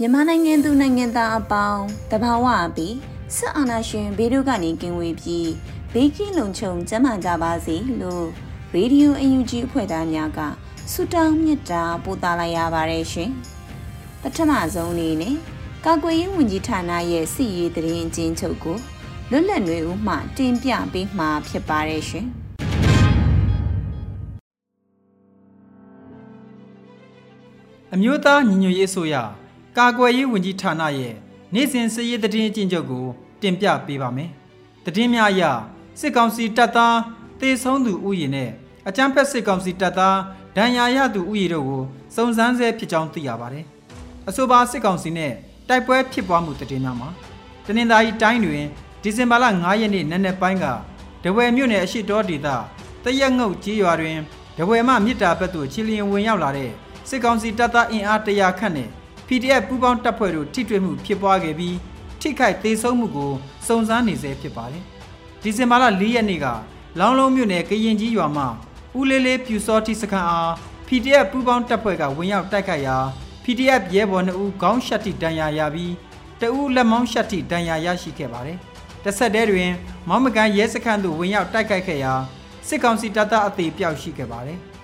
မြန်မာနိုင်ငံသူနိုင်ငံသားအပေါင်းတဘာဝပြီးစစ်အာဏာရှင်ဘေးတို့ကနေကင်းဝေးပြီးဘေးကင်းလုံခြုံကျန်းမာကြပါစေလို့ရေဒီယိုအယူဂျီအဖွဲ့သားများကဆုတောင်းမေတ္တာပို့သလိုက်ရပါတယ်ရှင်ပထမဆုံးအနေနဲ့ကာကွယ်ရေးဝန်ကြီးဌာနရဲ့စစ်ရေးတရင်အချင်းချုပ်ကိုလွတ်လပ်နေဦးမှတင်ပြပေးမှာဖြစ်ပါတယ်ရှင် အမျိုးသားညီညွတ်ရေးအစိုးရကာကွယ်ရေးဝန်ကြီးဌာနရဲ့နေ့စဉ်စည်ရေးသတင်းအကျဉ်းချုပ်ကို တင်ပြပေးပါမယ်။သတင်းများအရစစ်ကောင်စီတပ်သားတေဆုံးသူဥယျာဉ်နဲ့အကြမ်းဖက်စစ်ကောင်စီတပ်သားဒဏ်ရာရသူဥယျာဉ်တို့ကိုစုံစမ်းဆဲဖြစ်ကြောင်းသိရပါတယ်။အဆိုပါစစ်ကောင်စီနဲ့တိုက်ပွဲဖြစ်ပွားမှုသတင်းများမှာတနင်္သာရီတိုင်းတွင်ဒီဇင်ဘာလ9ရက်နေ့နံနက်ပိုင်းကဒဝယ်မြို့နယ်အရှိတော်ဒေသတရက်ငုတ်ကြီးရွာတွင်ဒဝယ်မှမြစ်တာဘက်သို့ချီလျင်ဝင်ရောက်လာတဲ့ စစ်ကောင်စီတပ်သားအင်အားတရာခန့်နဲ့ PDF ပူးပေါင်းတပ်ဖွဲ့တို့ထိတွေ့မှုဖြစ်ပွားခဲ့ပြီးထိခိုက်သေးဆုံးမှုကိုစုံစမ်းနေဆဲဖြစ်ပါတယ်။ဒီဇင်ဘာလ၄ရက်နေ့ကလောင်းလုံးမြို့နယ်ကရင်ကြီးရွာမှာဦးလေးလေးပြူစောတိစခန်းအား PDF ပူးပေါင်းတပ်ဖွဲ့ကဝင်ရောက်တိုက်ခိုက်ရာ PDF ရဲဘော်2ဦးခေါင်းရှက်တိတန်ရာရပြီးတဦးလက်မောင်းရှက်တိတန်ရာရရှိခဲ့ပါတယ်။တစ်ဆက်တည်းတွင်မောင်မကန်ရဲစခန်းသို့ဝင်ရောက်တိုက်ခိုက်ခဲ့ရာစစ်ကောင်စီတပ်သားအသေးပြောက်ရှိခဲ့ပါတယ်။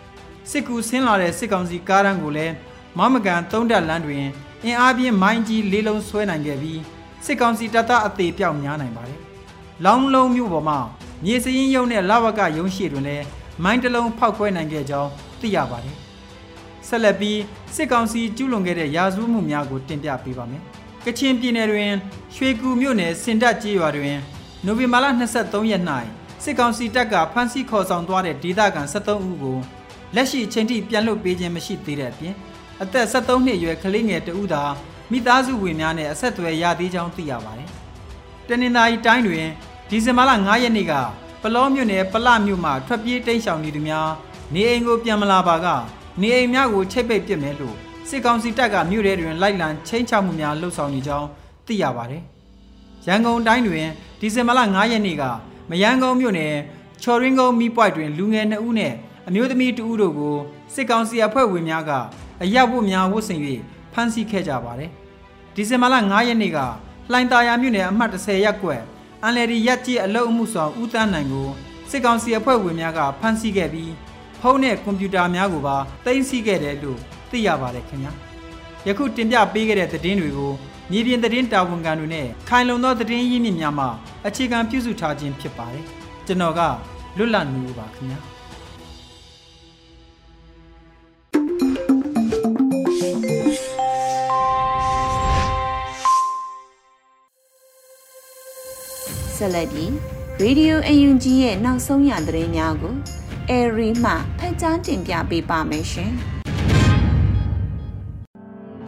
စစ်ကူဆင်းလာတဲ့စစ်ကောင်စီကားရန်ကိုလည်းမမကန်သုံးတက်လမ်းတွင်အင်အားပြင်းမိုင်းကြီးလေးလုံးဆွဲနိုင်ခဲ့ပြီးစစ်ကောင်စီတပ်သားအသေးပြောက်များနိုင်ပါတယ်။လောင်းလုံးမြို့ပေါ်မှာမြေစရင်ရုံနဲ့လဝကရုံရှိတွင်လည်းမိုင်းတလုံးဖောက်ခွဲနိုင်ခဲ့ကြောင်းသိရပါတယ်။ဆက်လက်ပြီးစစ်ကောင်စီကျူးလွန်ခဲ့တဲ့ရာဇဝမှုများကိုတင်ပြပေးပါမယ်။ကချင်ပြည်နယ်တွင်ရွှေကူမြို့နယ်စင်တက်ကျေးရွာတွင်နိုဝင်ဘာလ23ရက်၌စစ်ကောင်စီတပ်ကဖမ်းဆီးခေါ်ဆောင်သွားတဲ့ဒေသခံ73ဦးကို လက်ရှိအချိန်ထိပြန်လွတ်ပေးခြင်းမရှိသေးတဲ့အပြင်အသက်73နှစ်အရွယ်ကလေးငယ်တဦးသာမိသားစုဝင်များနဲ့အဆက်အသွယ်ရသေးကြောင်းသိရပါတယ်။တနင်္သာရီတိုင်းတွင်ဒီဇင်ဘာလ9ရက်နေ့ကပလောမြို့နယ်ပလမြို့မှာထွက်ပြေးတိမ်းရှောင်နေသူများနေအိမ်ကိုပြန်မလာပါကနေအိမ်များကိုချိတ်ပိတ်ပစ်မယ်လို့စစ်ကောင်စီတပ်ကမြို့ထဲတွင်လိုက်လံချင်းချမှုများလှုပ်ဆောင်နေကြောင်းသိရပါတယ်။ရန်ကုန်တိုင်းတွင်ဒီဇင်ဘာလ9ရက်နေ့ကမယန်းကုန်းမြို့နယ်ချော်ရင်းကုန်းမီပွိုက်တွင်လူငယ်2ဦးနဲ့ အမျိုးသမီးတဦးတို့ကိုစစ်ကောင်စီအဖွဲ့ဝင်များကအရက်ဝတ်များဝတ်ဆင်၍ဖမ်းဆီးခဲ့ကြပါတယ်။ဒီဇင်ဘာလ9ရက်နေ့ကလှိုင်သာယာမြို့နယ်အမှတ်30ရပ်ကွက်အန်လယ်ဒီရက်ကြီးအလုအမှုဆောင်ဦးတန်းနိုင်ကိုစစ်ကောင်စီအဖွဲ့ဝင်များကဖမ်းဆီးခဲ့ပြီးဖုန်းနဲ့ကွန်ပျူတာများကိုပါသိမ်းဆည်းခဲ့တယ်လို့သိရပါတယ်ခင်ဗျာ။ယခုတင်ပြပေးခဲ့တဲ့သတင်းတွေကိုမြေပြင်သတင်းတာဝန်ခံတွေနဲ့ခိုင်လုံသောသတင်းရင်းမြစ်များမှအခြေခံပြုစုထားခြင်းဖြစ်ပါတယ်။ကျွန်တော်ကလွတ်လပ်နေပါခင်ဗျာ။ ဆက်လက်ပြီး Radio UNG ရဲ့နောက်ဆုံးရသတင်းများကို Airy မှဖတ်ကြားတင်ပြပေးပါမယ်ရှင်။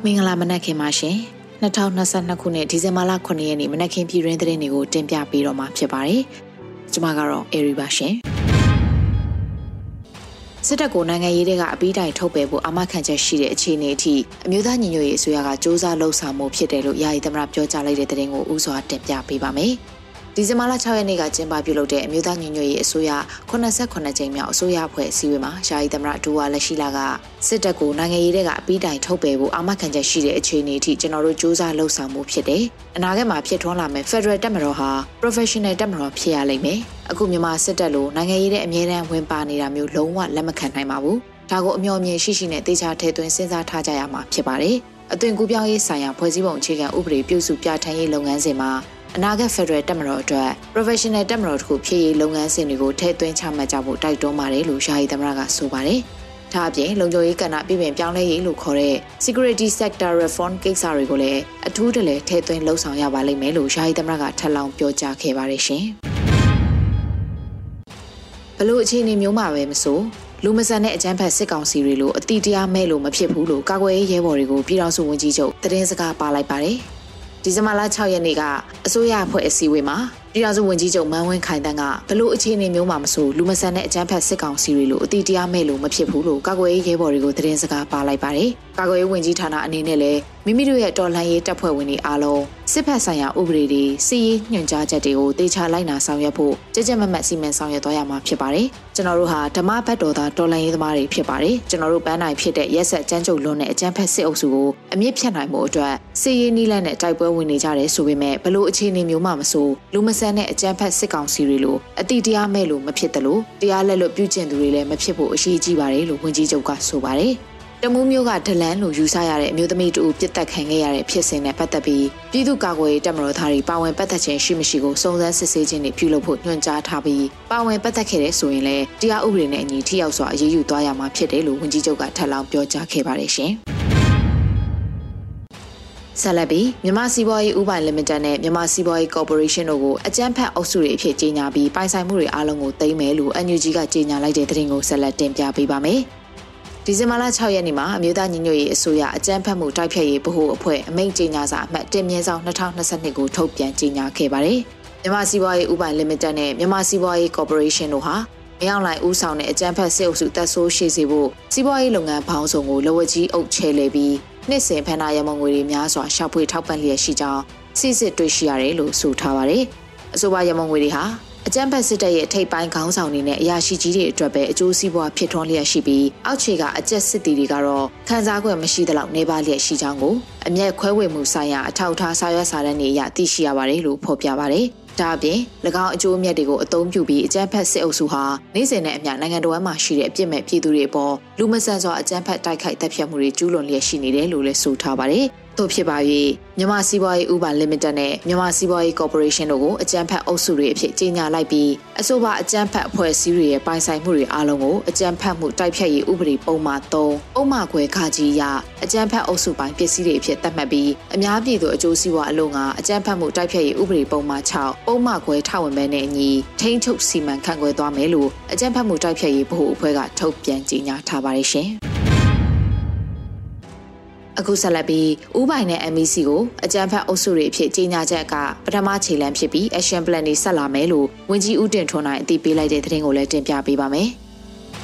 မင်္ဂလာမနက်ခင်ပါရှင်။2022ခုနှစ်ဒီဇင်ဘာလ9ရက်နေ့မနက်ခင်းပြည်တွင်းသတင်းတွေကိုတင်ပြပေးတော့မှာဖြစ်ပါတယ်။ကျွန်မကတော့ Airy ပါရှင်။စစ်တပ်ကိုနိုင်ငံရေးတွေကအပြီးတိုင်ထုတ်ပယ်ဖို့အာမခံချက်ရှိတဲ့အခြေအနေအထိအမျိုးသားညီညွတ်ရေးအစိုးရကစ조사လှုပ်ဆောင်မှုဖြစ်တယ်လို့ယာယီသမရပြောကြားလိုက်တဲ့သတင်းကိုဥစွာတင်ပြပေးပါမယ်။ ဒီဇင်ဘာလ6ရက်နေ့ကကျင်းပပြုလုပ်တဲ့အမျိုးသားညီညွတ်ရေးအစိုးရ89ကြိမ်မြောက်အစိုးရအဖွဲ့အစည်းအဝေးမှာယာယီသမ္မတဒူဝါလက်ရှိလာကစစ်တပ်ကိုနိုင်ငံရေးတွေကအပြီးတိုင်ထုတ်ပယ်ဖို့အာမခံချက်ရှိတဲ့အခြေအနေအထိကျွန်တော်တို့စ조사လှုပ်ဆောင်မှုဖြစ်တယ်။အနာဂတ်မှာဖြစ်ထွန်းလာမယ့် Federal တပ်မတော်ဟာ professional တပ်မတော်ဖြစ်ရလိမ့်မယ်။အခုမြန်မာစစ်တပ်လိုနိုင်ငံရေးတဲ့အမြဲတမ်းဝင်ပါနေတာမျိုးလုံးဝလက်မခံနိုင်ပါဘူး။ဒါကိုအမျှော်မြင်ရှိရှိနဲ့တေချာထဲသွင်းစဉ်းစားထားကြရမှာဖြစ်ပါတယ်အသွင်ကူးပြောင်းရေးဆိုင်ရာဖွဲ့စည်းပုံအခြေခံဥပဒေပြုစုပြဋ္ဌာန်းရေးလုပ်ငန်းစဉ်မှာ အနာဂတ် Federal တက်မတော်အတွက် professional တက်မတော်တစ်ခုဖြစ်ရေးလုပ်ငန်းစဉ်တွေကိုထည့်သွင်းချမှတ်ကြဖို့တိုက်တွန်းပါတယ်လို့ယာယီသမရကဆိုပါတယ်။ဒါအပြင်လုံခြုံရေးကဏ္ဍပြည်ပင်ပြောင်းလဲရေးလို့ခေါ်တဲ့ security sector reform ကိစ္စတွေကိုလည်းအထူးတလဲထည့်သွင်းလှုပ်ဆောင်ရပါလိမ့်မယ်လို့ယာယီသမရကထပ်လောင်းပြောကြားခဲ့ပါတယ်ရှင်။ဘလို့အခြေအနေမျိုးမှာပဲမဆိုလူမဆန်တဲ့အကြမ်းဖက်စစ်ကောင်စီတွေလိုအတိတရားမဲ့လို့မဖြစ်ဘူးလို့ကာကွယ်ရေးရဲဘော်တွေကိုပြည်တော်စုဝန်ကြီးချုပ်တရင်စကားပါလိုက်ပါတယ်။ ဒီဇင်ဘာလ6ရက်နေ့ကအစိုးရအဖွဲ့အစည်းအဝေးမှာပြည်ထောင်စုဝန်ကြီးချုပ်မန်းဝင်းခိုင်တန်းကဘလို့အခြေအနေမျိုးမှမဆိုလူမဆန်တဲ့အကြမ်းဖက်စစ်ကောင်စီတွေလိုအတိတရားမဲ့လို့မဖြစ်ဘူးလို့ကာကွယ်ရေးရဲဘော်တွေကိုသတင်းစကားပါလိုက်ပါတယ်။ကာကွယ်ရေးဝန်ကြီးဌာနအနေနဲ့လည်း မိမိတို့ရဲ့တော်လှန်ရေးတပ်ဖွဲ့ဝင်တွေအားလုံးစစ်ဖက်ဆိုင်ရာဥပဒေတွေစီးရေးညွှန်ကြားချက်တွေကိုတေချာလိုက်နာဆောင်ရွက်ဖို့ကြကြမမတ်စီမံဆောင်ရွက်သွားရမှာဖြစ်ပါတယ်။ကျွန်တော်တို့ဟာဓမ္မဘတ်တော်သားတော်လှန်ရေးသမားတွေဖြစ်ပါတယ်။ကျွန်တော်တို့ပန်းနိုင်ဖြစ်တဲ့ရက်ဆက်ကြမ်းကြုတ်လွန်တဲ့အကြမ်းဖက်စစ်အုပ်စုကိုအမြင့်ဖြတ်နိုင်မှုအတွက်စီးရေးနီးလန့်နဲ့တိုက်ပွဲဝင်နေကြတယ်ဆိုပေမဲ့ဘလို့အခြေအနေမျိုးမှမဆိုလူမဆန်တဲ့အကြမ်းဖက်စစ်ကောင်စီတွေလိုအတိတရားမဲ့လို့မဖြစ်တယ်လို့တရားလက်လွတ်ပြုကျင့်သူတွေလည်းမဖြစ်ဖို့အရှိကြီးပါတယ်လို့ဝန်ကြီးချုပ်ကဆိုပါတယ်။ တမူးမျိုးကဒလန်လို့ယူဆရတဲ့အမျိုးသမီးတူပြစ်တက်ခံခဲ့ရတဲ့ဖြစ်စဉ်နဲ့ပတ်သက်ပြီးပြည်သူ့ကာကွယ်ရေးတပ်မတော်သားတွေပါဝင်ပတ်သက်ခြင်းရှိမရှိကိုစုံစမ်းစစ်ဆေးခြင်းတွေပြုလုပ်ဖို့ညွှန်ကြားထားပြီးပါဝင်ပတ်သက်ခဲ့တဲ့ဆိုရင်လည်းတရားဥပဒေနဲ့အညီထိရောက်စွာအရေးယူသွားရမှာဖြစ်တယ်လို့ဝန်ကြီးချုပ်ကထပ်လောင်းပြောကြားခဲ့ပါတယ်ရှင်။ဆက်လက်ပြီးမြန်မာစီးပွားရေးဥပိုင်လီမိတက်နဲ့မြန်မာစီးပွားရေးကော်ပိုရေးရှင်းတို့ကိုအကြမ်းဖက်အုပ်စုတွေအဖြစ်ကြီးညာပြီးပိုင်ဆိုင်မှုတွေအားလုံးကိုသိမ်းမယ်လို့ NUG ကကြီးညာလိုက်တဲ့သတင်းကိုဆက်လက်တင်ပြပေးပါမယ်။ ဒီဇင်ဘာလ6ရက်နေ့မှာအမျိုးသားညီညွတ်ရေးအစိုးရအကြမ်းဖက်မှုတိုက်ဖျက်ရေးဗဟိုအဖွဲ့အမိန့်ကြေညာစာအမှတ်တင်မြင့်ဆောင်2022ကိုထုတ်ပြန်ကြေညာခဲ့ပါတယ်။မြန်မာစီးပွားရေးဥပိုင်လီမိတက်နဲ့မြန်မာစီးပွားရေးကော်ပိုရေးရှင်းတို့ဟာမရောက်လိုက်ဦးဆောင်တဲ့အကြမ်းဖက်စစ်အုပ်စုတပ်ဆိုးရှိစေဖို့စီးပွားရေးလုပ်ငန်းပေါင်းစုံကိုလဝကြီးအုပ်ချဲလေပြီးနှစ်စဉ်ဖန်နာရမုံငွေတွေများစွာရှောက်ဖွေထောက်ပံ့လျက်ရှိကြောင်းစစ်စစ်တွေ့ရှိရတယ်လို့ဆိုထားပါတယ်။အဆိုပါရမုံငွေတွေဟာ အကြမ်းဖက်စစ်တပ်ရဲ့ထိပ်ပိုင်းခေါင်းဆောင်တွေနဲ့အရာရှိကြီးတွေအတွက်ပဲအကျိုးစီးပွားဖြစ်ထွန်းလျက်ရှိပြီးအောက်ခြေကအကြက်စစ်တီတွေကတော့ခံစား권မရှိသလောက်နေပါလျက်ရှိကြောင်းကိုအမျက်ခွဲဝေမှုဆိုင်ရာအထောက်အထားစာရွက်စာတမ်းတွေအရသိရှိရပါတယ်လို့ဖော်ပြပါတယ်။ဒါအပြင်၎င်းအကျိုးအမြတ်တွေကိုအသုံးပြုပြီးအကြမ်းဖက်စစ်အုပ်စုဟာနေ့စဉ်နဲ့အမျှနိုင်ငံတော်မှာရှိတဲ့အပြစ်မဲ့ပြည်သူတွေအပေါ်လူမဆန်စွာအကြမ်းဖက်တိုက်ခိုက်တပ်ဖြတ်မှုတွေကျူးလွန်လျက်ရှိနေတယ်လို့လည်းဆိုထားပါတယ်။ တို့ဖြစ်ပါ၍မြန်မာစီးပွားရေးဥပဒေ limited နဲ့မြန်မာစီးပွားရေး corporation တို့ကိုအကြမ်းဖက်အုပ်စုတွေအဖြစ်ကြီးညာလိုက်ပြီးအဆိုပါအကြမ်းဖက်အဖွဲ့အစည်းတွေရဲ့ပိုင်ဆိုင်မှုတွေအားလုံးကိုအကြမ်းဖက်မှုတိုက်ဖျက်ရေးဥပဒေပုံမှန်3ပုံမှန်ခွဲခါကြီးရအကြမ်းဖက်အုပ်စုပိုင်းပစ္စည်းတွေအဖြစ်သတ်မှတ်ပြီးအများပြည်သူအကျိုးစီးပွားအလို့ငါအကြမ်းဖက်မှုတိုက်ဖျက်ရေးဥပဒေပုံမှန်6ပုံမှန်ခွဲထဝင်မဲနဲ့အညီထိန်းချုပ်စီမံခန့်ခွဲသွားမယ်လို့အကြမ်းဖက်မှုတိုက်ဖျက်ရေးဗဟိုအဖွဲ့ကထုတ်ပြန်ကြေညာထားပါတယ်ရှင်။ အခုဆက်လက်ပြီးဥပိုင်နဲ့ MEC ကိုအကြံဖတ်အုပ်စုတွေအဖြစ်ကြီးညာချက်ကပထမခြေလှမ်းဖြစ်ပြီး action plan တွေဆက်လာမယ်လို့ဝန်ကြီးဦးတင်ထွန်းနိုင်အသိပေးလိုက်တဲ့သတင်းကိုလည်းတင်ပြပေးပါမယ်။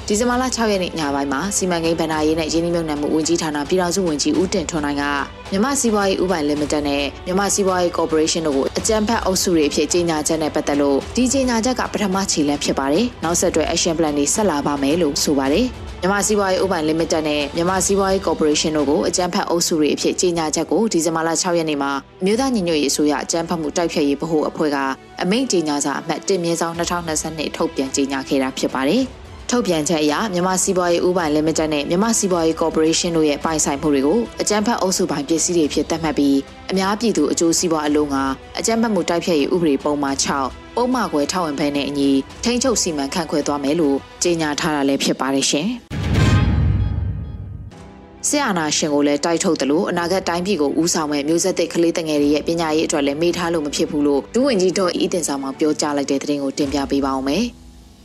ဒီဇင်ဘာလ6ရက်နေ့ညပိုင်းမှာစီမံကိန်းဗဏ္ဍာရေးနဲ့ရင်းနှီးမြှုပ်နှံမှုဝန်ကြီးဌာနပြည်ထောင်စုဝန်ကြီးဦးတင်ထွန်းနိုင်ကမြန်မာစီးပွားရေးဥပိုင်လီမိတက်နဲ့မြန်မာစီးပွားရေးကော်ပိုရေးရှင်းတို့ကိုအကြံဖတ်အုပ်စုတွေအဖြစ်ကြီးညာချက်နဲ့ပတ်သက်လို့ဒီကြီးညာချက်ကပထမခြေလှမ်းဖြစ်ပါတယ်။နောက်ဆက်တွဲ action plan တွေဆက်လာပါမယ်လို့ဆိုပါတယ်။ မြန်မာစီးပွားရေးဥပိုင်လီမိတက်နဲ့မြန်မာစီးပွားရေးကော်ပိုရေးရှင်းတို့ကိုအကြမ်းဖက်အုပ်စုတွေအဖြစ်ကြီးညာချက်ကိုဒီဇင်ဘာလ6ရက်နေ့မှာမြို့သားညီညွတ်ရေးအစိုးရအကြမ်းဖက်မှုတိုက်ဖျက်ရေးဗဟိုအဖွဲ့ကအမိန့်ကြီးညာစာအမှတ်1မြင်းဆောင်2022ထုတ်ပြန်ကြီးညာခဲ့တာဖြစ်ပါတယ်။ထုတ်ပြန်ချက်အရမြန်မာစီးပွားရေးဥပိုင်လီမိတက်နဲ့မြန်မာစီးပွားရေးကော်ပိုရေးရှင်းတို့ရဲ့ပိုင်ဆိုင်မှုတွေကိုအကြမ်းဖက်အုပ်စုပိုင်းပစ္စည်းတွေဖြစ်သတ်မှတ်ပြီးအများပြည်သူအကျိုးစီးပွားအလုံးကအကြမ်းဖက်မှုတိုက်ဖျက်ရေးဥပဒေပုံမှန်6 ပုံမှန်ခွဲထောက်ဝင်ဖဲနဲ့အညီထိန်းချုပ်စီမံခန့်ခွဲသွားမယ်လို့ကြေညာထားတာလည်းဖြစ်ပါတယ်ရှင်။ဆရာနာရှင်ကိုလည်းတိုက်ထုတ်တယ်လို့အနာဂတ်တိုင်းပြည်ကိုဦးဆောင်မဲ့မျိုးဆက်သစ်ကလေးတငယ်တွေရဲ့ပညာရေးအတွက်လည်းမေ့ထားလို့မဖြစ်ဘူးလို့ဒုဝန်ကြီးဒေါ်ဤတင်ဆောင်မှပြောကြားလိုက်တဲ့သတင်းကိုတင်ပြပေးပါောင်းမယ်။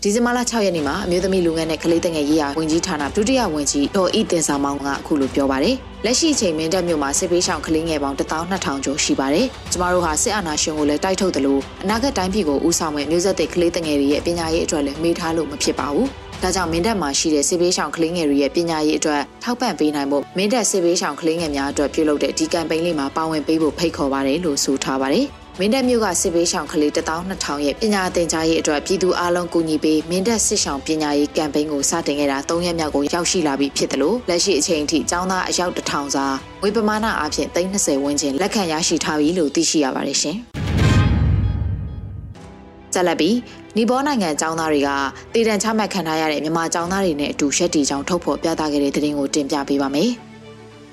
ဒီဇင်ဘာလ6ရက်နေ့မှာအမျိုးသမီးလူငယ်နဲ့ကလေးတငယ်ရေးရာဝန်ကြီးဌာနဒုတိယဝန်ကြီးဒေါ်ဤတင်ဆောင်မောင်ကအခုလိုပြောပါတယ်။လက်ရှိအချိန်မင်းတပ်မြို့မှာစစ်ပေးဆောင်ကလေးငယ်ပေါင်း12000ကျော်ရှိပါတယ်။ကျမတို့ဟာစစ်အာဏာရှင်ကိုလည်းတိုက်ထုတ်တယ်လို့အနာဂတ်တိုင်းပြည်ကိုဦးဆောင်မဲ့မျိုးဆက်သစ်ကလေးတငယ်တွေရဲ့ပညာရေးအတွက်လည်းမေ့ထားလို့မဖြစ်ပါဘူး။ဒါကြောင့်မင်းတပ်မှာရှိတဲ့စစ်ဘေးရှောင်ကလေးငယ်တွေရဲ့ပညာရေးအတွက်ထောက်ပံ့ပေးနိုင်ဖို့မင်းတပ်စစ်ဘေးရှောင်ကလေးငယ်များအတွက်ပြုလုပ်တဲ့ဒီကမ်ပိန်းလေးမှာပါဝင်ပေးဖို့ဖိတ်ခေါ်ပါတယ်လို့ဆိုထားပါတယ်။ မင်းတပ်မြို့ကစစ်ဘေးရှောင်ကလေး12000ရဲ့ပညာသင်ကြားရေးအတွက်ပြည်သူအလုံးကူညီပေးမင်းတပ်စစ်ရှောင်ပညာရေးကမ်ပိန်းကိုစတင်ခဲ့တာ3ရက်မြောက်ကိုရောက်ရှိလာပြီဖြစ်တယ်လို့လက်ရှိအချိန်အထိကျောင်းသားအယောက်1000စာငွေပမာဏအဖြစ်330ဝန်းကျင်လက်ခံရရှိထားပြီလို့သိရှိရပါတယ်ရှင်။ဆက်လက်ပြီးနီဘောနိုင်ငံចောင်းသားတွေကတည်တံ့ချမှတ်ခံထားရတဲ့မြန်မာចောင်းသားတွေနဲ့အတူရက်တီချောင်းထုတ်ဖော်ပြသခဲ့တဲ့သတင်းကိုတင်ပြပေးပါမယ်။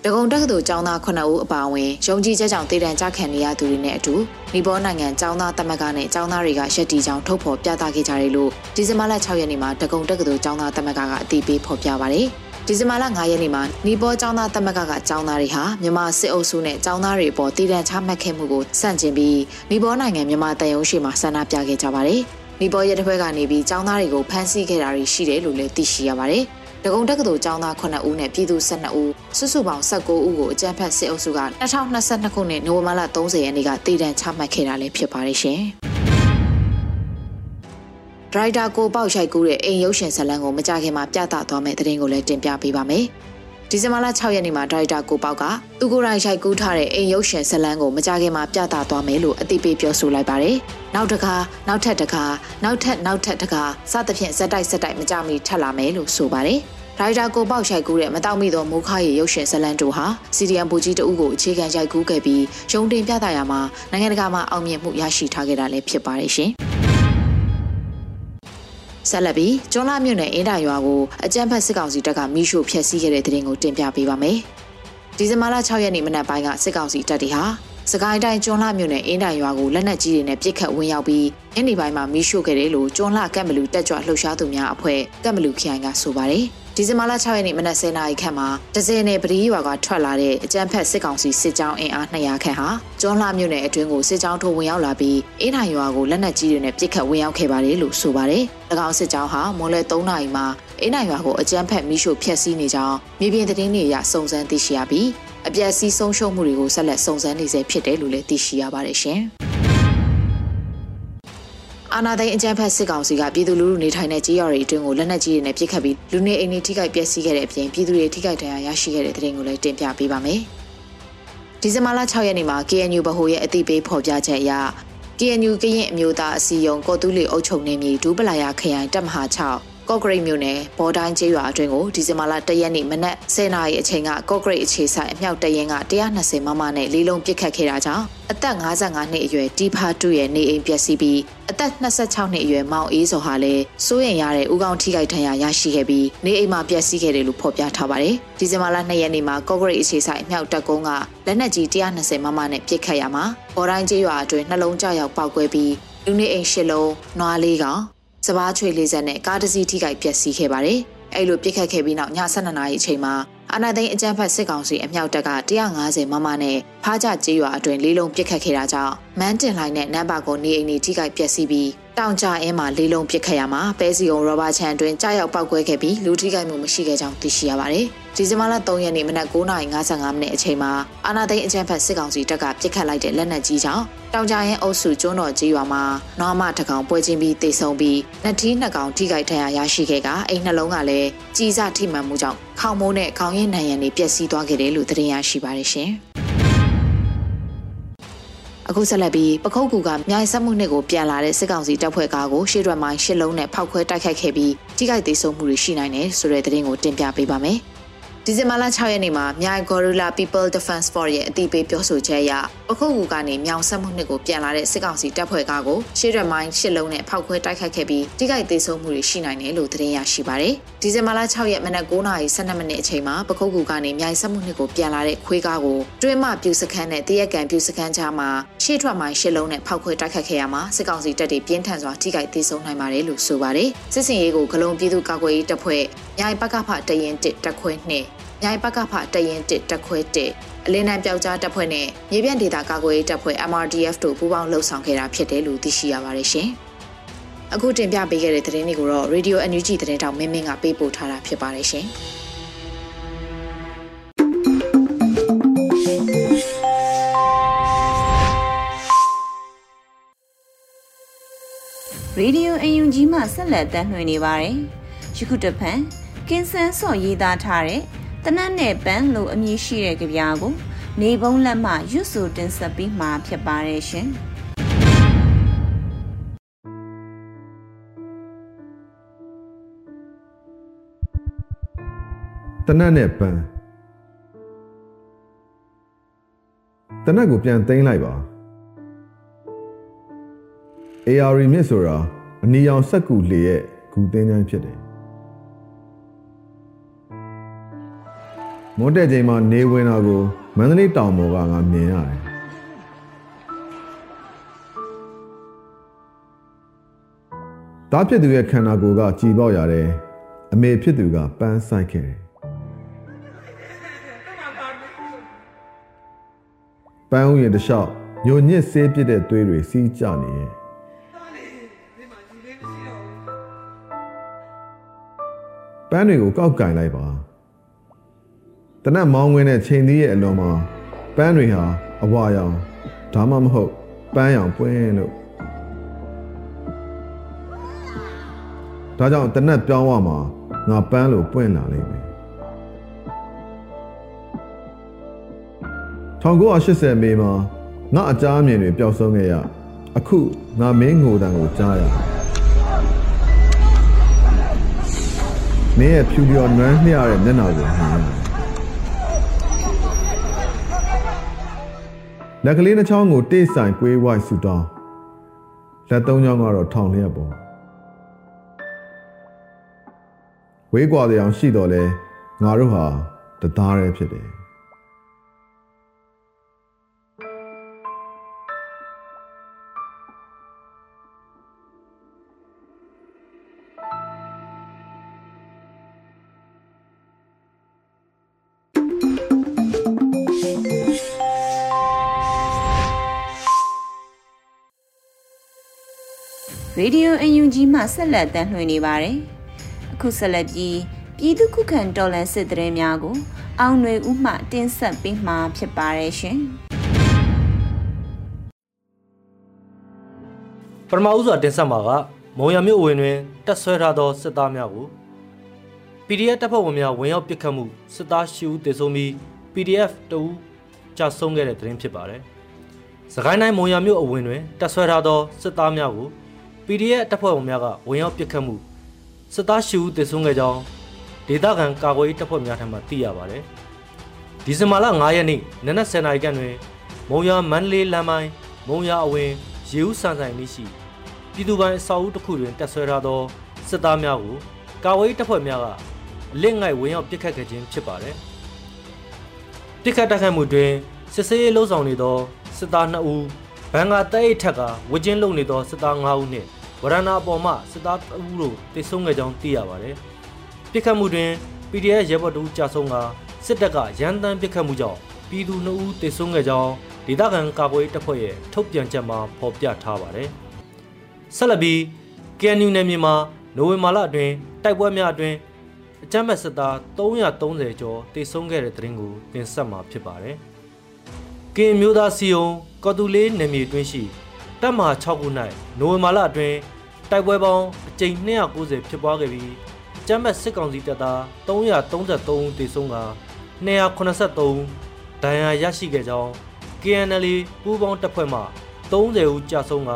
။တကုံတက္ကသိုလ်ကျောင်းသား9ဦးအပါအဝင်ယုံကြည်ချက်ကြောင့်တည်တံ့ကြခံနေရသူတွေနဲ့အတူနီပေါနိုင်ငံကျောင်းသားတမကနဲ့ကျောင်းသားတွေကရက်တီကြောင်ထုတ်ဖော်ပြသခဲ့ကြတယ်လို့ဒီဇင်ဘာလ6ရက်နေ့မှာတကုံတက္ကသိုလ်ကျောင်းသားတမကကအတည်ပြုဖော်ပြပါရယ်။ဒီဇင်ဘာလ9ရက်နေ့မှာနီပေါ်ကျောင်းသားတမကကကျောင်းသားတွေဟာမြန်မာစစ်အုပ်စုနဲ့ကျောင်းသားတွေပေါ်တည်တံ့ချမှတ်ခဲ့မှုကိုစန့်ကျင်ပြီးနီပေါ်နိုင်ငံမြန်မာတန်ရုံးရှိမှာဆန္ဒပြခဲ့ကြပါတယ်။နီပေါ်ရဲတစ်ဖွဲ့ကနေပြီးကျောင်းသားတွေကိုဖမ်းဆီးခဲ့တာတွေရှိတယ်လို့လည်းသိရှိရပါတယ်။ ဒဂုံတက္ကသိုလ်ကျောင်းသား9ဦးနဲ့ပြည်သူ12ဦးစုစုပေါင်း19ဦးကိုအကြမ်းဖက်စစ်အုပ်စုက2022ခုနှစ်နိုဝင်ဘာလ30ရက်နေ့ကတည်တံ့ချမှတ်ခဲ့တာလည်းဖြစ်ပါတယ်ရှင်။ဒရိုက်တာကိုပေါက်ရိုက်ကူးတဲ့အိမ်ရုပ်ရှင်ဇာတ်လမ်းကိုမကြခင်မှာပြသသွားမယ့်သတင်းကိုလည်းတင်ပြပေးပါမယ်။ ဒီဇင်ဘာလ6ရက်နေ့မှာဒါရိုက်တာကိုပေါက်ကသူကိုယ်တိုင်ရိုက်ကူးထားတဲ့အိမ်ရုပ်ရှင်ဇာတ်လမ်းကိုမကြခင်မှာပြသသွားမယ်လို့အသိပေးပြောဆိုလိုက်ပါတယ်။နောက်တခါနောက်ထပ်တခါနောက်ထပ်နောက်ထပ်တခါစသဖြင့်ဇက်တိုက်ဇက်တိုက်မကြမီထပ်လာမယ်လို့ဆိုပါတယ်။ဒါရိုက်တာကိုပေါက်ရိုက်ကူးတဲ့မတောက်မိသောမိုးခါရီရုပ်ရှင်ဇလန်တို့ဟာစီဒီအမ်ဘူကြီးတအုပ်ကိုအခြေခံရိုက်ကူးခဲ့ပြီးရုံတင်ပြသရာမှာနိုင်ငံတကာမှာအောင်မြင်မှုရရှိထားခဲ့တာလည်းဖြစ်ပါတယ်ရှင်။ ဆက်လက်ပြီးကျွန်းလာမြို့နယ်အင်းတာရွာကိုအကြမ်းဖက်စစ်ကောင်စီတပ်ကမိရှို့ဖျက်ဆီးခဲ့တဲ့တဲ့တင်ကိုတင်ပြပေးပါမယ်။ဒီဇင်ဘာလ6ရက်နေ့မနက်ပိုင်းကစစ်ကောင်စီတပ်တွေဟာစကိုင်းတိုင်းကျွန်းလှမြို့နယ်အင်းတိုင်ရွာကိုလက်နက်ကြီးတွေနဲ့ပစ်ခတ်ဝင်ရောက်ပြီးညနေပိုင်းမှာမီးရှို့ခဲ့တယ်လို့ကျွန်းလှကက်မလူတက်ကြွလှုပ်ရှားသူများအဖွဲ့ကက်မလူခိုင်ကဆိုပါတယ်။ ဒီဇင်ဘာလ6ရက်နေ့မနက်10:00နာရီခန့်မှာဒဇယ်နယ်ပရိရွာကထွက်လာတဲ့အကြမ်းဖက်စစ်ကောင်စီစစ်ကြောင်းအင်အား200ခန့်ဟာကျွန်းလှမြို့နယ်အတွင်းကိုစစ်ကြောင်းထိုးဝင်ရောက်လာပြီးအင်းထိုင်ရွာကိုလက်နက်ကြီးတွေနဲ့ပစ်ခတ်ဝင်ရောက်ခဲ့ပါတယ်လို့ဆိုပါတယ်။၎င်းစစ်ကြောင်းဟာမွန်လွယ်3နာရီမှာအင်းထိုင်ရွာကိုအကြမ်းဖက်မိရှို့ဖျက်ဆီးနေကြောင်းမြေပြင်သတင်းတွေအရစုံစမ်းသိရှိရပြီးအပြက်စီးဆုံးရှုံးမှုတွေကိုဆက်လက်စုံစမ်းနေဆဲဖြစ်တယ်လို့လည်းသိရှိရပါတယ်ရှင်။ အာနာသိန်းအကြမ်းဖက်စစ်ကောင်စီကပြည်သူလူထုနေထိုင်တဲ့ကြေးရွာတွေအတွင်းကိုလက်နက်ကြီးတွေနဲ့ပစ်ခတ်ပြီးလူနေအိမ်တွေထိခိုက်ပျက်စီးခဲ့တဲ့အပြင်ပြည်သူတွေထိခိုက်ဒဏ်ရာရရှိခဲ့တဲ့တဲ့တင်ကိုလည်းတင်ပြပေးပါမယ်။ဒီဇင်ဘာလ6ရက်နေ့မှာ KNU ဗဟိုရဲ့အသိပေးဖော်ပြချက်အရ KNU ကရင်အမျိုးသားအစည်းအရုံးကော်တူးလီအုပ်ချုပ်နေမြေဒူးပလာယာခရိုင်တပ်မဟာ6 ကော့ဂရိတ်မြို့နယ်ဘော်တိုင်းကျေးရွာအတွင်းကိုဒီဇင်ဘာလ၁ရက်နေ့မနက်10:00နာရီအချိန်ကကော့ဂရိတ်အခြေဆိုင်အမြောက်တရင်က120မမနဲ့လေးလုံးပစ်ခတ်ခဲ့တာကြောင့်အသက်55နှစ်အရွယ်တီဖာတူရဲ့နေအိမ်ပျက်စီးပြီးအသက်26နှစ်အရွယ်မောင်အေးစော်ဟာလည်းစိုးရင်ရတဲ့ဥကောင်းထိခိုက်ဒဏ်ရာရရှိခဲ့ပြီးနေအိမ်မှာပျက်စီးခဲ့တယ်လို့ဖော်ပြထားပါတယ်။ဒီဇင်ဘာလ2ရက်နေ့မှာကော့ဂရိတ်အခြေဆိုင်အမြောက်တပ်ကုန်းကလက်နက်ကြီး120မမနဲ့ပစ်ခတ်ရမှာဘော်တိုင်းကျေးရွာအတွင်းနှလုံးကြောက်ရောက်ပောက်ကွဲပြီးလူနေအိမ်ရှစ်လုံး၊နွားလေးကောင် စပားချွေလေးဆက်နဲ့ကားတစ်စီးထိခိုက်ပျက်စီးခဲ့ပါတယ်။အဲ့လိုပြစ်ခတ်ခဲ့ပြီးနောက်ည7:00နာရီအချိန်မှာ အာနာသိန်းအကြမ်းဖက်စစ်ကောင်စီအမြောက်တပ်က150မမနဲ့ဖားကြကြေးရွာအတွင်လေးလုံးပြစ်ခတ်ခဲ့တာကြောင့်မန်းတင်လိုင်းနဲ့နံပါတ်ကိုနေအိမ်တွေထိခိုက်ပျက်စီးပြီးတောင်ကြအဲမှာလေးလုံးပြစ်ခတ်ရမှာပဲစီကုံရောဘာချန်အတွင်ကြားရောက်ပောက်ကွဲခဲ့ပြီးလူထိခိုက်မှုမရှိခဲ့ကြောင်းသိရှိရပါတယ်။ဒီဇင်ဘာလ3ရက်နေ့မနက်9:55မိနစ်အချိန်မှာအာနာသိန်းအကြမ်းဖက်စစ်ကောင်စီတပ်ကပြစ်ခတ်လိုက်တဲ့လက်နက်ကြီးကြောင့်တောင်ကြရင်အုပ်စုကျွန်းတော်ကြီးရွာမှာနွားမတကောင်ပွဲချင်းပြီးတိတ်ဆုံပြီးနှစ်ထီးနှစ်ကောင်ထိခိုက်ဒဏ်ရာရရှိခဲ့ကအိမ်နှလုံးကလည်းကြီးစားထိမှန်မှုကြောင့် ခေါင်းမိုးနဲ့ခေါင်းရင်းနံရံတွေပျက်စီးသွားခဲ့တယ်လို့သတင်းရရှိပါတယ်ရှင်။အခုဆက်လက်ပြီးပခုတ်ကူကမြိုင်ဆက်မှုနှစ်ကိုပြန်လာတဲ့စစ်ကောင်စီတပ်ဖွဲ့ကားကိုရှေ့ရွက်မိုင်းရှစ်လုံးနဲ့ဖောက်ခွဲတိုက်ခိုက်ခဲ့ပြီးထိခိုက်သေးဆုံးမှုတွေရှိနိုင်တယ်ဆိုတဲ့သတင်းကိုတင်ပြပေးပါမယ်။ ဒီဇင်ဘာလ6ရက်နေ့မှာမြိုင် Gorilla People Defense Force ရဲ့အသိပေးပြောဆိုချက်အရပခုတ်ကူကနေမြောင်ဆက်မှုနှစ်ကိုပြန်လာတဲ့စစ်ကောင်စီတပ်ဖွဲ့ကားကိုရှေ့ရမိုင်းရှစ်လုံးနဲ့ဖောက်ခွဲတိုက်ခိုက်ခဲ့ပြီးတိကျသေးဆုံးမှုတွေရှိနိုင်တယ်လို့သတင်းရရှိပါတယ်။ဒီဇင်ဘာလ6ရက်မနက်9:12မိနစ်အချိန်မှာပခုတ်ကူကနေမြိုင်ဆက်မှုနှစ်ကိုပြန်လာတဲ့ခွေးကားကိုတွင်းမပြူစခန်းနဲ့တရက်ကန်ပြူစခန်းကြားမှာရှေ့ထွက်မိုင်းရှစ်လုံးနဲ့ဖောက်ခွဲတိုက်ခိုက်ခဲ့ရမှာစစ်ကောင်စီတပ်တွေပြင်းထန်စွာထိခိုက်သေးဆုံးနိုင်ပါတယ်လို့ဆိုပါတယ်။စစ်စင်ရေးကိုဂလုံပြည်သူ့ကာကွယ်ရေးတပ်ဖွဲ့မြိုင်ပကဖတရင်1တပ်ခွဲ2မြိုင်ပကဖတရင်တစ်တက်ခွဲတစ်အလင်းတန်းပျောက်ကြားတပ်ဖွဲ့နဲ့မြေပြန့်ဒေသကာကွယ်ရေးတပ်ဖွဲ့ MRDF တို့ပူးပေါင်းလှုပ်ဆောင်ခဲ့တာဖြစ်တယ်လို့သိရှိရပါတယ်ရှင်။အခုတင်ပြပေးခဲ့တဲ့သတင်းတွေကိုတော့ Radio NUG သတင်းတောင်မင်းမင်းကပေးပို့ထားတာဖြစ်ပါတယ်ရှင်။ရေဒီယိုအန်ယူဂျီမှဆက်လက်တင်ပြနေပါတယ်။ယခုတဖန် ကင်းဆန်းစော့ရေးသားထားတဲ့တနတ်နဲ့ပန်းလို့အမည်ရှိတဲ့ကြပြားကိုနေဘုံလက်မှရွတ်ဆိုတင်ဆက်ပြီးမှာဖြစ်ပါတယ်ရှင်တနတ်နဲ့ပန်းတနတ်ကိုပြန်သိမ်းလိုက်ပါ AR မြစ်ဆိုတာအနီရောင်စက်ကူလေရဲ့ဂူသင်းချိုင်းဖြစ်တယ် မွန်တဲ့ချိန်မှာနေဝင်တာကိုမန္တလေးတောင်ပေါ်ကငါမြင်ရတယ်တားဖြစ်သူရဲ့ခန္ဓာကိုယ်ကကြည်ပေါက်ရတယ်အမေဖြစ်သူကပန်းဆိုင်ခဲ့တယ်ပန်းဥယျာဉ်တစ်လျှောက်ညိုညစ်ဆေးပစ်တဲ့သွေးတွေစီးကျနေရဲ့ပန်းတွေကိုကောက်ကင်လိုက်ပါ တနက်မောင်းဝင်တဲ့ချိန်သီးရဲ့အလွန်မှာပန်းတွေဟာအဝါရောင်ဒါမှမဟုတ်ပန်းရောင်ပွင့်လို့ဒါကြောင့်တနက်ပြောင်းသွားမှာငါပန်းလို့ပွင့်လာလိမ့်မယ်1980မေမှာငါအကြမ်းအမြင်တွေပျောက်ဆုံးခဲ့ရအခုငါမင်းငိုတန်ကိုကြားရမင်းရဲ့ဖြူလျော်နွမ်းလျတဲ့မျက်နှာကိုမြင်ရတယ် လက်ကလေးနှချောင်းကိုတိတ်ဆိုင်ကွေးဝိုက်ဆူတောင်းလက်သုံးချောင်းကတော့ထောင်လျက်ပေါ်ဝေးကွာတဲ့အောင်ရှိတော့လဲငါတို့ဟာတသားရဲဖြစ်တယ် ရေဒီယိုအယူကြီးမှဆက်လက်တမ်းလွှင့်နေပါတယ်။အခုဆက်လက်ပြီးပြည်သူခုခံတော်လှန်စစ်တရင်များကိုအောင်ຫນွေဦးမှတင်ဆက်ပေးမှာဖြစ်ပါတယ်ရှင်။ပထမဦးစွာတင်ဆက်မှာကမုံရမြို့ဝင်တွင်တက်ဆွဲထားသောစစ်သားများကို PDF တပ်ဖွဲ့ဝင်များဝင်ရောက်ပစ်ခတ်မှုစစ်သားရှိဦးတေဆုံးပြီး PDF တဦးကြာဆုံးခဲ့တဲ့သတင်းဖြစ်ပါတယ်။စကိုင်းတိုင်းမုံရမြို့အဝင်တွင်တက်ဆွဲထားသောစစ်သားများကို PDF တပ်ဖွဲ့ဝင်များကဝင်ရောက်ပစ်ခတ်မှုစစ်သားရှိဦးတေဆုံးခဲ့ကြောင်းဒေသခံကာကွယ်ရေးတပ်ဖွဲ့များထံမှသိရပါတယ်။ဒီဇင်ဘာလ9ရက်နေ့နနက်10:00နာရီခန့်တွင်မုံရမန္တလေးလမ်းပိုင်းမုံရအဝင်ရေဦးစံဆိုင်နေရှိပြည်သူ့ပိုင်းအဆောက်အဦတစ်ခုတွင်တက်ဆွဲထားသောစစ်သားများကိုကာဝေးတပ်ဖွဲ့များကအလစ်ငိုက်ဝင်ရောက်ပစ်ခတ်ခဲ့ခြင်းဖြစ်ပါတယ်။ပစ်ခတ်တိုက်ခိုက်မှုတွင်စစ်စေးရေးလှုပ်ဆောင်နေသောစစ်သား2ဦး ဘန်ကာတဲအိတ်ထက်ကဝကျင်းလုံနေသောစစ်သား5ဦးနှင့်ဝရဏအပေါ်မှစစ်သား2ဦးတို့တိတ်ဆုံးခဲ့ကြောင်းသိရပါတယ်။ပစ်ခတ်မှုတွင် PDF ရဲဘော်တို့ကြာဆုံးကစစ်တပ်ကရန်တမ်းပစ်ခတ်မှုကြောင့်ပြည်သူ2ဦးတိတ်ဆုံးခဲ့ကြောင်းဒေသခံကာကွယ်တပ်ဖွဲ့ရဲ့ထုတ်ပြန်ချက်မှာဖော်ပြထားပါတယ်။ဆက်လက်ပြီး KNU နယ်မြေမှာနိုဝင်ဘာလအတွင်းတိုက်ပွဲများအတွင်းအကြမ်းဖက်စစ်သား330ကျော်တိတ်ဆုံးခဲ့တဲ့သတင်းကိုတင်ဆက်မှာဖြစ်ပါတယ်။ ကင်မျိုးသားစီယုံကော်တူလေးနယ်မြေတွင်းရှိတပ်မဟာ6ခု၌နိုဝင်ဘာလအတွင်းတိုက်ပွဲပေါင်းအကြိမ်290ဖြစ်ပွားခဲ့ပြီးကျမ်းပတ်စစ်ကောင်စီတပ်သား333ဦးသေဆုံးက283ဒဏ်ရာရရှိခဲ့ကြောင်း KNL ပူးပေါင်းတပ်ဖွဲ့မှ30ဦးကြာဆုံးက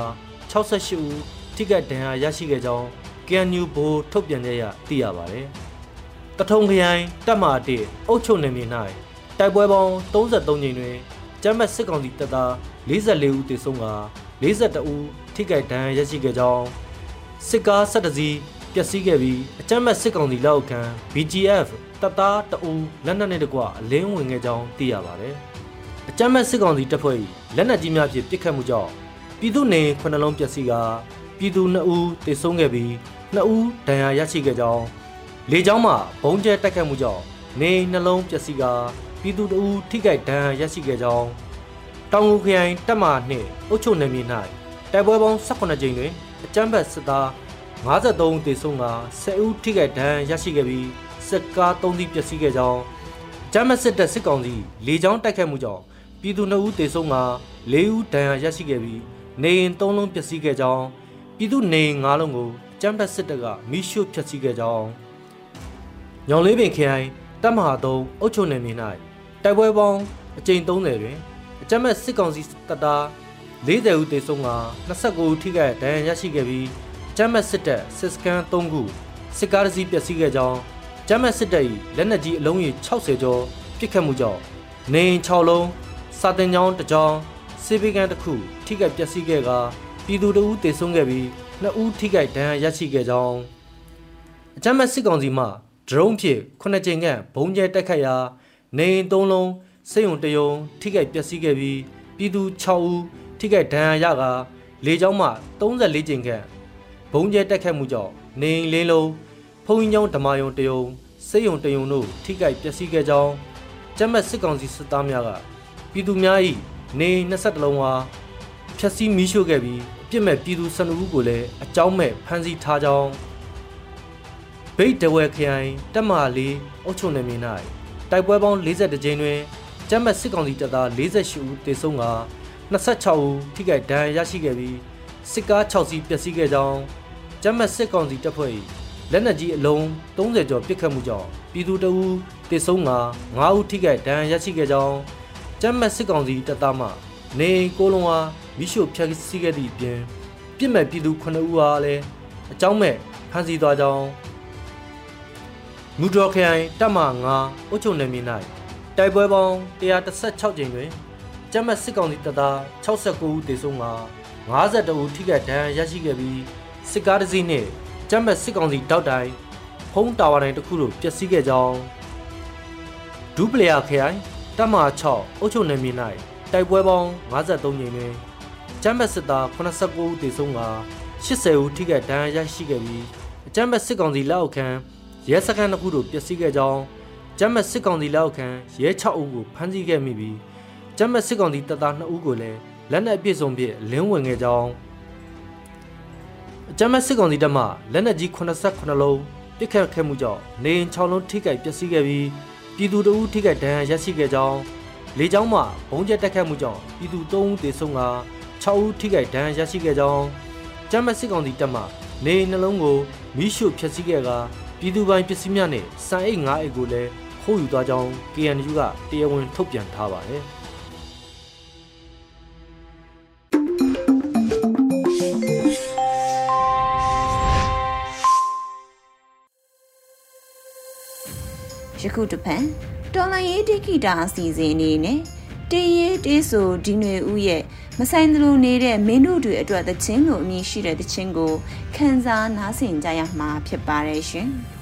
68ဦးထိခိုက်ဒဏ်ရာရရှိခဲ့ကြောင်း KNU ဘိုးထုတ်ပြန်ကြရသိရပါတယ်။တထုံခရိုင်တပ်မဟာ1အုပ်ချုပ်နယ်မြေ၌တိုက်ပွဲပေါင်း33ကြိမ်တွင် ကျမ်းပတ်စစ်ကောင်စီတပ်သား44ဦးသေဆုံးက42ဦးထိခိုက်ဒဏ်ရာရရှိခဲ့ကြောင်းစစ်ကား7စီးပျက်စီးခဲ့ပြီးအကြမ်းမဲ့စစ်ကောင်စီလက်အောက်ခံ BGF တပ်သားတအူလက်နက်နဲ့တကွအလင်းဝင်ခဲ့ကြောင်းသိရပါတယ်။အကြမ်းမဲ့စစ်ကောင်စီတပ်ဖွဲ့၏လက်နက်ကြီးများဖြင့်ပစ်ခတ်မှုကြောင့်ပြည်သူနေခုနှလုံးပျက်စီးကပြည်သူ2ဦးသေဆုံးခဲ့ပြီး2ဦးဒဏ်ရာရရှိခဲ့ကြောင်းလေကြောင်းမှဘုံကျဲတိုက်ခတ်မှုကြောင့်နေနှလုံးပျက်စီးက ပြည်သူ2ဦးထိခိုက်ဒဏ်ရာရရှိခဲ့ကြောင်းတောင်ငူခရိုင်တပ်မနှင့်အုပ်ချုပ်နယ်မြေ၌တိုက်ပွဲပေါင်း18ကြိမ်တွင်အကြမ်းဖက်စစ်သား53ဦးသေဆုံးက10ဦးထိခိုက်ဒဏ်ရာရရှိခဲ့ပြီးစစ်ကား3စီးပျက်စီးခဲ့ကြောင်းဂျမစစ်တပ်စစ်ကောင်စီလေကြောင်းတိုက်ခိုက်မှုကြောင့်ပြည်သူ2ဦးသေဆုံးက4ဦးဒဏ်ရာရရှိခဲ့ပြီးနေအိမ်3လုံးပျက်စီးခဲ့ကြောင်းပြည်သူနေအိမ်5လုံးကိုဂျမ်ဘတ်စစ်တပ်ကမိရှုဖျက်ဆီးခဲ့ကြောင်းညောင်လေးပင်ခရိုင်တပ်မဟာ3အုပ်ချုပ်နယ်မြေ၌ တိုက်ပွဲပေါင်းအကြိမ်30တွင်အကြမ်းမဲ့စစ်ကောင်စီတပ်သား40ဦးသေဆုံးက29ဦးထိခိုက်ဒဏ်ရာရရှိခဲ့ပြီးဂျမ်းမတ်စစ်တပ်စစ်စကန်3ခုစစ်ကားတစ်စီးပျက်စီးခဲ့ကြောင်းဂျမ်းမတ်စစ်တပ်၏လက်နက်ကြီးအလုံးရေ60ကျော်ပစ်ခတ်မှုကြောင့်နေအိမ်6လုံးစာတင်ကျောင်းတစ်ကျောင်းစေဘေးကန်တစ်ခုထိခိုက်ပျက်စီးခဲ့ကပြည်သူတအူးတေဆုံးခဲ့ပြီးနှစ်ဦးထိခိုက်ဒဏ်ရာရရှိခဲ့ကြောင်းအကြမ်းမဲ့စစ်ကောင်စီမှဒရုန်းဖြင့်ခုနှစ်ကြိမ်ခန့်ဘုံကျဲတိုက်ခတ်ရာ နေအိမ်၃လုံးစိတ်ုံတယုံထိခိုက်ပျက်စီးခဲ့ပြီးပြည်သူ6ဦးထိခိုက်ဒဏ်ရာရကာလေကြောင်းမှ34ကြိမ်ခန့်ဘုံကျဲတိုက်ခတ်မှုကြောင့်နေအိမ်လေးလုံးဖုံကြီးကျောင်းဓမာယုံတယုံစိတ်ုံတယုံတို့ထိခိုက်ပျက်စီးခဲ့ကြောင်းကျမ်းမတ်စစ်ကောင်စီစစ်သားများကပြည်သူများ၏နေ22လုံးဟာဖျက်ဆီးမီးရှို့ခဲ့ပြီးအပြစ်မဲ့ပြည်သူ12ဦးကိုလည်းအကြောင်းမဲ့ဖမ်းဆီးထားကြောင်းဗိတ်တဝဲခရိုင်တက်မာလေးအုပ်ချုပ်နယ်မြေ၌ တိုက်ပွဲပေါင်း42ကြိမ်တွင်ကျမ်းမတ်စစ်ကောင်စီတပ်သား48ဦးတေဆုံးက26ဦးထိခိုက်ဒဏ်ရာရရှိခဲ့ပြီးစစ်ကား6စီးပျက်စီးခဲ့ကြောင်းကျမ်းမတ်စစ်ကောင်စီတပ်ဖွဲ့၏လက်နက်ကြီးအလုံး30ကျော်ပစ်ခတ်မှုကြောင့်ပြည်သူတအူးတေဆုံးက9ဦးထိခိုက်ဒဏ်ရာရရှိခဲ့ကြောင်းကျမ်းမတ်စစ်ကောင်စီတပ်သားမှနေကိုလုံးဟာမိရှုဖျက်ဆီးခဲ့သည့်အပြင်ပြစ်မဲ့ပြည်သူ9ဦးအားလည်းအကြောင်းမဲ့ဖမ်းဆီးသွားကြောင်း မူဒရခရိုင်တပ်မ9အုပ်ချုပ်နယ်မြေ၌တိုက်ပွဲပေါင်း116ကြိမ်တွင်ကျမ်းမတ်စစ်ကောင်စီတပ်သား69ဦးသေဆုံးက52ဦးထိခိုက်ဒဏ်ရာရရှိခဲ့ပြီးစစ်ကားတစ်စီးနှင့်ကျမ်းမတ်စစ်ကောင်စီတောက်တိုင်ဖုံးတာဝါတိုင်တစ်ခုတို့ပျက်စီးခဲ့ကြောင်းဒူပလျာခရိုင်တပ်မ6အုပ်ချုပ်နယ်မြေ၌တိုက်ပွဲပေါင်း53ကြိမ်တွင်ကျမ်းမတ်စစ်သား89ဦးသေဆုံးက80ဦးထိခိုက်ဒဏ်ရာရရှိခဲ့ပြီးအကျမ်းမတ်စစ်ကောင်စီလက်အောက်ခံ ရဲစခန်းတစ်ခုတို့ပျက်စီးခဲ့ကြောင်းကျမ်းမတ်စစ်ကောင်စီလက်အောက်ခံရဲ6ဦးကိုဖမ်းဆီးခဲ့မိပြီးကျမ်းမတ်စစ်ကောင်စီတပ်သား2ဦးကိုလည်းလက်နက်အပြည့်စုံဖြင့်လင်းဝင်ခဲ့ကြောင်းအကြမ်းမဲ့စစ်ကောင်စီတပ်မှလက်နက်ကြီး89လုံးပစ်ခတ်ခဲ့မှုကြောင့်နေအိမ်6လုံးထိခိုက်ပျက်စီးခဲ့ပြီးပြည်သူ2ဦးထိခိုက်ဒဏ်ရာရရှိခဲ့ကြောင်းလေကြောင်းမှဘုံကျက်တက်ခတ်မှုကြောင့်ပြည်သူ3ဦးသေဆုံးက6ဦးထိခိုက်ဒဏ်ရာရရှိခဲ့ကြောင်းကျမ်းမစစ်ကောင်စီတပ်မှနေအိမ်နှလုံးကိုမိရှုဖျက်ဆီးခဲ့က ပြည်သူပိုင်ပစ္စည်းများနဲ့စံအိတ်9အိတ်ကိုလည်းခိုးယူသွားကြောင်း KNU ကတရားဝင်ထုတ်ပြန်ထားပါတယ်။။ယခုတစ်ဖန်တော်လန်ရေးတိခိတာအစီအစဉ်အနေနဲ့တေးရေးတေးဆိုဒီຫນွေဦးရဲ့ မဆိုင်သလိုနေတဲ့မင်းတို့တွေအတွက်သချင်းလိုအမည်ရှိတဲ့သချင်းကိုခန်းစားနားဆင်ကြရမှာဖြစ်ပါတယ်ရှင်။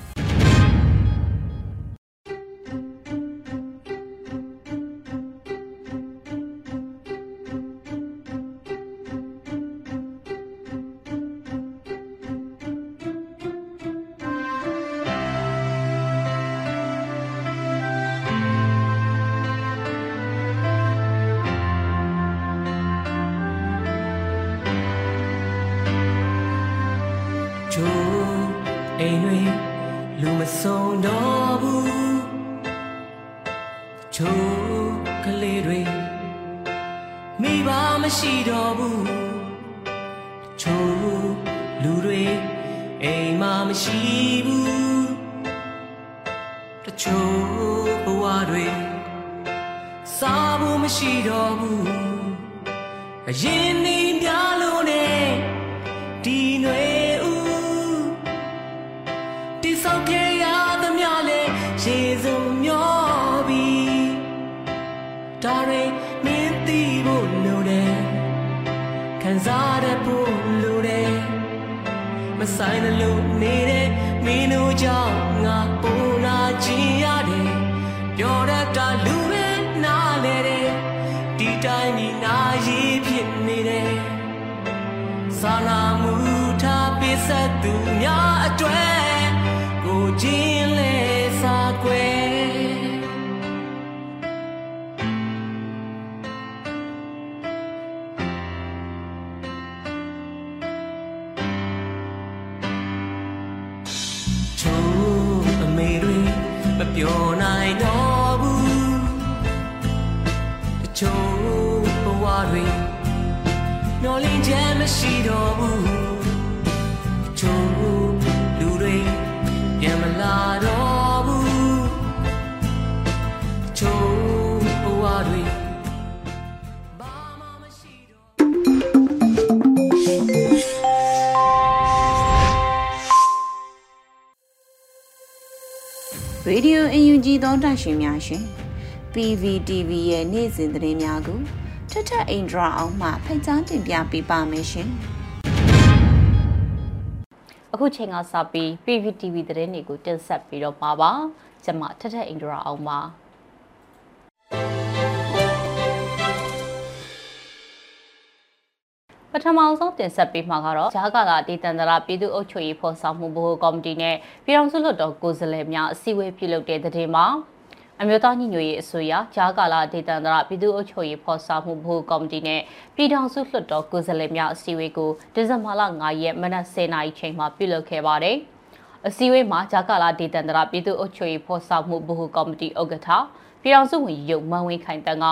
ဆိုင်လို့နေတဲ့မင်းတို့ကြောင့်ငါပုံနာချင်ရတယ်ပြောတတ်တာလူပဲနားလေတယ်ဒီတိုင်းဒီနာရီဖြစ်နေတယ်စာနာမှုထားပေးဆက်သူများအတွက်ကိုချင်းလဲ မရှိတော့ဘူးတချို့လူတွေပြန်မလာတော့ဘူးတချို့ဘဝတွေဘာမှမရှိတော့ရေဒီယိုအယူကြီးသောတာရှင်များရှင် PVTV ရဲ့နေ့စဉ်သတင်းများကို ထထအိန္ဒြာအောင်မှဖိတ်ကြားတင်ပြပေးပါမယ်ရှင်။အခုချိန်ကစပြီး PPTV သတင်းတွေကိုတင်ဆက်ပြီးတော့ပါပါ။ကျွန်မထထအိန္ဒြာအောင်ပါ။ပထမဆုံးတင်ဆက်ပေးမှာကတော့ဂျာကာလာဒေသန္တရပြည်သူ့အုပ်ချုပ်ရေးဖော်ဆောင်မှုဗဟိုကော်မတီနဲ့ပြည်ထောင်စုလွှတ်တော်ကိုယ်စားလှယ်များအစည်းအဝေးပြုလုပ်တဲ့တဲ့တင်မှာ အမျိုးသားညီညွတ်ရေးအစိုးရဂျာကာလာဒေသန္တရပြည်သူ့အုပ်ချုပ်ရေးဖော်ဆောင်မှုဘိုကော်မတီနဲ့ပြည်ထောင်စုလွှတ်တော်ကိုယ်စားလှယ်များအစည်းအဝေးကိုဒီဇင်ဘာလ9ရက်မနက်10:00နာရီချိန်မှာပြုလုပ်ခဲ့ပါတယ်။အစည်းအဝေးမှာဂျာကာလာဒေသန္တရပြည်သူ့အုပ်ချုပ်ရေးဖော်ဆောင်မှုဘိုကော်မတီဥက္ကဋ္ဌပြည်ထောင်စုဝန်ကြီးချုပ်မန်ဝင်းခိုင်တန်းက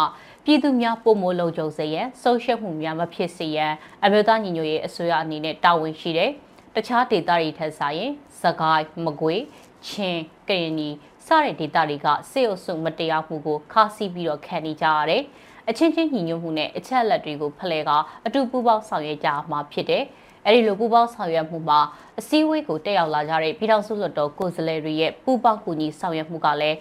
ပြည်သူများပုံမိုးလုံခြုံစေရန်ဆုံးရှုံးမှုများမဖြစ်စေရန်အမျိုးသားညီညွတ်ရေးအစိုးရအနေနဲ့တာဝန်ရှိတယ်။တခြားဒေသတွေထက်စာရင်စကိုင်းမကွေးချင်းကရင်နီ စတဲ့ဒေသတွေကစေအုပ်စုမတရားမှုကိုခါးစီးပြီးတော့ခံနေကြရတယ်။အချင်းချင်းညီညွတ်မှုနဲ့အချက်အလက်တွေကိုဖလှယ်ကအတူပူးပေါင်းဆောင်ရွက်ကြမှာဖြစ်တယ်။အဲဒီလိုပူးပေါင်းဆောင်ရွက်မှုမှာအစည်းအဝေးကိုတက်ရောက်လာကြတဲ့ပြည်ထောင်စုလွှတ်တော်ကိုယ်စားလှယ်တွေရဲ့ပူးပေါင်းကူညီဆောင်ရွက်မှုကလည်း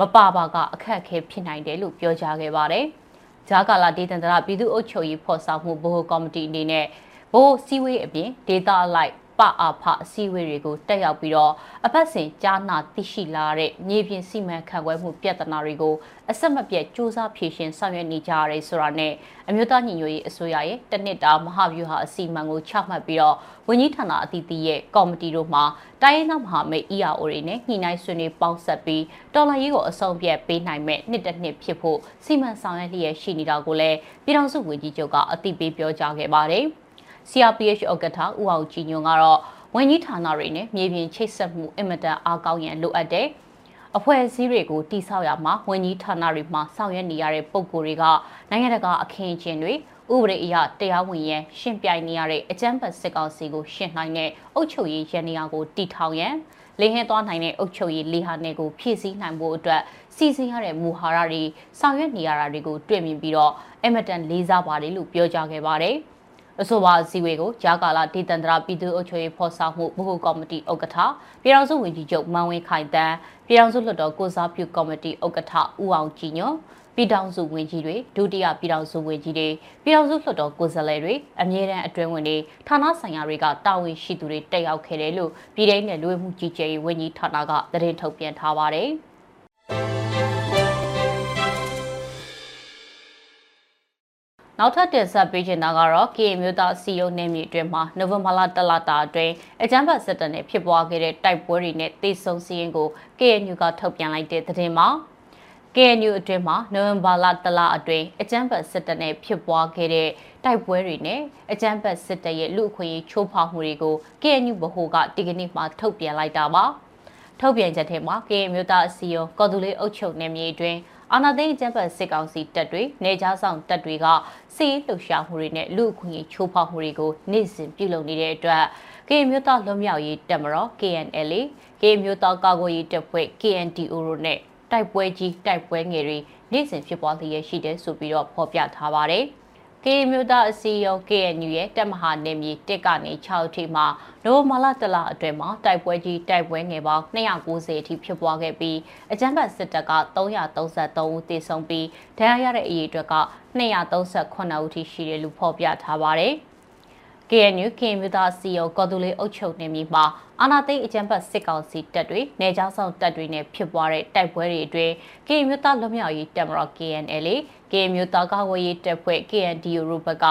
မပါပါကအခက်အခဲဖြစ်နိုင်တယ်လို့ပြောကြားခဲ့ပါတယ်။ဂျာကာလာဒေသန္တရပြည်သူ့အုပ်ချုပ်ရေးဖော်ဆောင်မှုဗဟိုကော်မတီအနေနဲ့ဗဟိုစည်းဝေးအပြင်ဒေတာအလိုက် ပအားဖအစည်းအဝေးတွေကိုတက်ရောက်ပြီးတော့အဖက်စင်ကြားနာသိရှိလာတဲ့မြေပြင်စီမံခန့်ခွဲမှုပြဿနာတွေကိုအဆက်မပြတ်စူးစမ်းဖြေရှင်းဆောင်ရွက်နေကြရတဲ့ဆိုတာနဲ့အမျိုးသားညီညွတ်ရေးအစိုးရရဲ့တနစ်တာမဟာဗျူဟာအစီအမံကိုချမှတ်ပြီးတော့ဝန်ကြီးဌာနအသီးသီးရဲ့ကော်မတီတို့မှတိုင်းရင်းသားမဟာမိတ် ERO တွေနဲ့ညှိနှိုင်းဆွေးနွေးပေါင်းဆက်ပြီးတော်လှန်ရေးကိုအဆုံးဖြတ်ပေးနိုင်မဲ့နှစ်တစ်နှစ်ဖြစ်ဖို့စီမံဆောင်ရွက်လျက်ရှိနေတာကိုလည်းပြည်ထောင်စုဝန်ကြီးချုပ်ကအသိပေးပြောကြားခဲ့ပါတယ်။ CRPH ဥက္ကဋ္ဌဦးအောင်ကြည်ညွန့်ကတော့ဝန်ကြီးဌာနတွေနဲ့မြေပြင်ချိတ်ဆက်မှုအင်မတန်အားကောင်းရန်လိုအပ်တယ်။အဖွဲ့အစည်းတွေကိုတိစောက်ရမှာဝန်ကြီးဌာနတွေမှာဆောင်ရွက်နေရတဲ့ပုံကိုယ်တွေကနိုင်ငံတကာအခင်းအကျင်းတွေဥပဒေအရတရားဝင်ရန်ရှင်းပြိုင်နေရတဲ့အကြမ်းဖက်စစ်ကောင်စီကိုရှင်းနိုင်တဲ့အုပ်ချုပ်ရေးရန်နေရာကိုတီထောင်ရန်လင်းဟဲသွားနိုင်တဲ့အုပ်ချုပ်ရေးလေဟာနယ်ကိုဖြည့်ဆည်းနိုင်ဖို့အတွက်စီစဉ်ရတဲ့မူဟာရတွေဆောင်ရွက်နေရတာတွေကိုတွေ့မြင်ပြီးတော့အမတန်လေးစားပါတယ်လို့ပြောကြားခဲ့ပါတယ်။ အဆိုပါအစည်းအဝေးကိုဂျာကာလာဒေသန္တရပြည်သူ့အုပ်ချုပ်ရေးဖော်ဆောင်မှုဗဟိုကော်မတီဥက္ကဋ္ဌပြည်ထောင်စုဝန်ကြီးချုပ်မန်ဝင်းခိုင်တန်းပြည်ထောင်စုလွှတ်တော်ကိုစားပြုကော်မတီဥက္ကဋ္ဌဦးအောင်ကြည်ညွန့်ပြည်ထောင်စုဝန်ကြီးတွေဒုတိယပြည်ထောင်စုဝန်ကြီးတွေပြည်ထောင်စုလွှတ်တော်ကိုယ်စားလှယ်တွေအမြဲတမ်းအတွင်းဝင်တွေဌာနဆိုင်ရာတွေကတာဝန်ရှိသူတွေတက်ရောက်ခဲ့တယ်လို့ပြည်ထောင်နယ်လူဝင်မှုကြီးကြပ်ရေးဝန်ကြီးဌာနကသတင်းထုတ်ပြန်ထားပါတယ်။ နောက်ထပ်တင်ဆက်ပေးချင်တာကတော့ KA မျိုးသားစီယုံနေမြေအတွင်းမှာနိုဝင်ဘာလတလတာအတွင်းအကြမ်းဖက်စစ်တပ်နဲ့ဖြစ်ပွားခဲ့တဲ့တိုက်ပွဲတွေနဲ့တေဆုံစီရင်ကို KNU ကထုတ်ပြန်လိုက်တဲ့သတင်းမှာ KNU အတွင်းမှာနိုဝင်ဘာလတလအတွင်းအကြမ်းဖက်စစ်တပ်နဲ့ဖြစ်ပွားခဲ့တဲ့တိုက်ပွဲတွေနဲ့အကြမ်းဖက်စစ်တပ်ရဲ့လူအခွင့်အရေးချိုးဖောက်မှုတွေကို KNU ဗဟိုကဒီကနေ့မှထုတ်ပြန်လိုက်တာပါထုတ်ပြန်ချက်ထဲမှာ KNU မျိုးသားအစည်းအရုံးကော်တူလေးအုပ်ချုပ်နေမြေအတွင်းအာဏာသိမ်းကျန်းဖတ်စစ်ကောင်စီတပ်တွေနေကြားဆောင်တပ်တွေက စီးလှုပ်ရှားမှုတွေနဲ့လူအခွင့်အရေးချိုးဖောက်မှုတွေကိုနေ့စဉ်ပြုလုပ်နေတဲ့အတွက်ကရင်မျိုးသားလွတ်မြောက်ရေးတပ်မတော် KNL ကရင်မျိုးသားကာကွယ်ရေးတပ်ဖွဲ့ KNDO တို့နဲ့တိုက်ပွဲကြီးတိုက်ပွဲငယ်တွေနေ့စဉ်ဖြစ်ပွားလျက်ရှိတယ်ဆိုပြီးတော့ဖော်ပြထားပါတယ်။ ကရင်မျိုးသားအစည်းအရုံး KNU ရဲ့တပ်မဟာနယ်မြေ1ကနေ6အထိမှာနိုဝင်ဘာလတလအတွင်းမှာတိုက်ပွဲကြီးတိုက်ပွဲငယ်ပေါင်း290အထိဖြစ်ပွားခဲ့ပြီးအကြမ်းဖက်စစ်တပ်က333ဦးသေဆုံးပြီးဒဏ်ရာရတဲ့အရေအတွက်က238ဦးထိရှိတယ်လို့ဖော်ပြထားပါတယ်။ KNU ခင်မျိုးသားစီယုံကော်တူလေးအုပ်ချုပ်နေပြီမှာအာနာသိန်းအကြံဖတ်စစ်ကောင်စီတပ်တွေနေကြားဆောင်တပ်တွေနဲ့ဖြစ်ပွားတဲ့တိုက်ပွဲတွေအတွင်း KNU မျိုးသားလွတ်မြောက်ရေးတပ်မတော် KNL KNU မျိုးသားကာကွယ်ရေးတပ်ဖွဲ့ KNDU တို့ဘက်က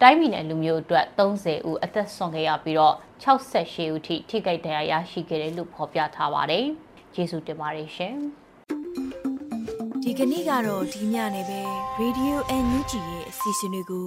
တိုင်းပြည်နယ်လူမျိုးအတွက်30ဦးအသက်ဆုံးခဲ့ရပြီးတော့68ဦးထိထိခိုက်ဒဏ်ရာရရှိခဲ့တယ်လို့ဖော်ပြထားပါတယ်။ကျေးဇူးတင်ပါတယ်ရှင်။ဒီကနေ့ကတော့ဒီညနေပဲ Radio NUG ရဲ့အစီအစဉ်လေးကို